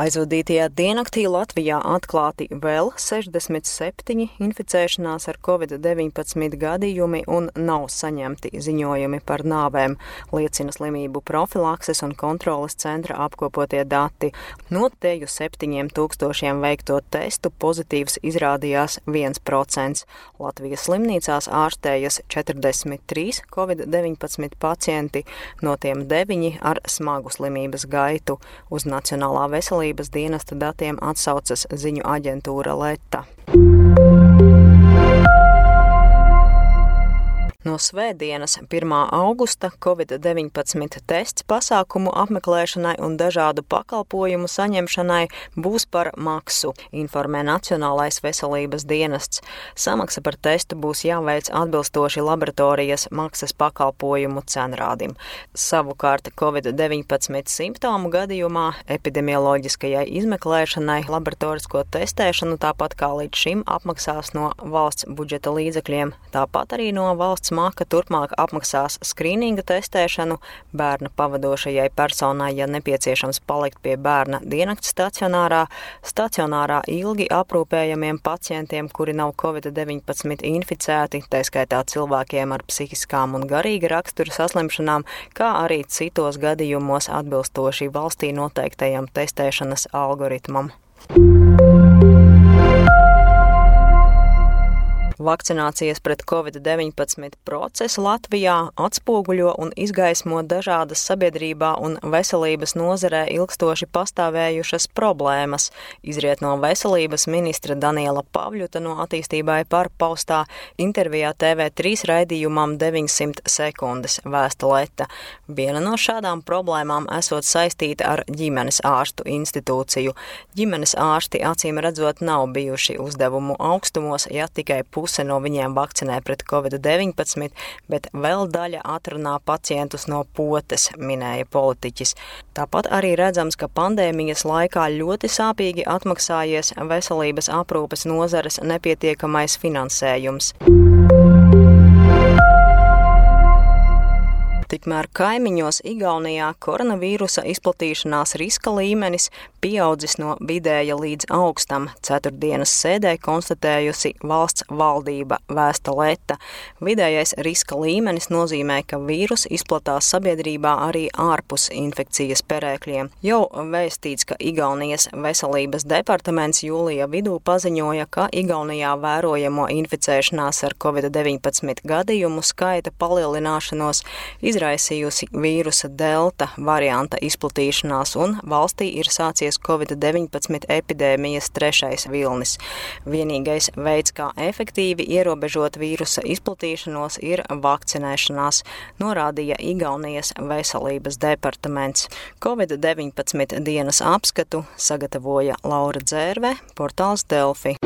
Aizvadītajā diennaktī Latvijā atklāti vēl 67 inficēšanās ar covid-19 gadījumi un nav saņemti ziņojumi par nāvēm, liecina slimību profilakses un kontrolas centra apkopotie dati. No teju 7000 veikto testu pozitīvs izrādījās 1%. Latvijas slimnīcās ārstējas 43 covid-19 pacienti, no tiem 9 ar smagu slimības gaitu. Uz Nacionālā veselības veselības dienesta datiem atsaucas ziņu aģentūra Leta. No svētdienas, 1. augusta, Covid-19 tests pasākumu apmeklēšanai un dažādu pakalpojumu saņemšanai būs par maksu, informē Nacionālais veselības dienests. Samaksa par testu būs jāveic atbilstoši laboratorijas maksas pakalpojumu cenrādim. Savukārt Covid-19 simptomu gadījumā epidemioloģiskajai izmeklēšanai laboratorisko testēšanu tāpat kā līdz šim apmaksās no valsts budžeta līdzekļiem, tāpat arī no valsts Smaka turpmāk apmaksās skrīninga testēšanu bērna pavadošajai personai, ja nepieciešams palikt pie bērna diennakts stacionārā, stacionārā ilgi aprūpējamiem pacientiem, kuri nav covid-19 inficēti, tā skaitā cilvēkiem ar psihiskām un garīga rakstura saslimšanām, kā arī citos gadījumos atbilstoši valstī noteiktajam testēšanas algoritmam. Vakcinācijas pret covid-19 procesu Latvijā atspoguļo un izgaismo dažādas sabiedrībā un veselības nozarē ilgstoši pastāvējušas problēmas, izriet no veselības ministra Daniela Pavļuta no attīstībai par paustā intervijā TV3 raidījumam 900 sekundes vēsta Leta. Viena no šādām problēmām esot saistīta ar ģimenes ārstu institūciju. Ģimenes ārsti acīm redzot nav bijuši uzdevumu augstumos, ja tikai pusi puse no viņiem vakcinē pret covid-19, bet vēl daļa atrunā pacientus no potes, minēja politiķis. Tāpat arī redzams, ka pandēmijas laikā ļoti sāpīgi atmaksājies veselības aprūpes nozares nepietiekamais finansējums. Tikmēr kaimiņos Igaunijā koronavīrusa izplatīšanās riska līmenis pieaudzis no vidēja līdz augstam, ceturtdienas sēdē konstatējusi valsts valdība vēsta leta. Vidējais riska līmenis nozīmē, ka vīrus izplatās sabiedrībā arī ārpus infekcijas perēkļiem. Jau vēstīts, ka Igaunijas veselības departaments jūlija vidū paziņoja, ka Igaunijā vērojamo inficēšanās ar covid-19 gadījumu skaita palielināšanos izraisījusi vīrusa delta varianta izplatīšanās, un valstī ir sācies Covid-19 epidēmijas trešais vilnis. Vienīgais veids, kā efektīvi ierobežot vīrusa izplatīšanos, ir vakcinēšanās, norādīja Igaunijas veselības departaments. Covid-19 dienas apskatu sagatavoja Laura Dzērve, portāls Delfi.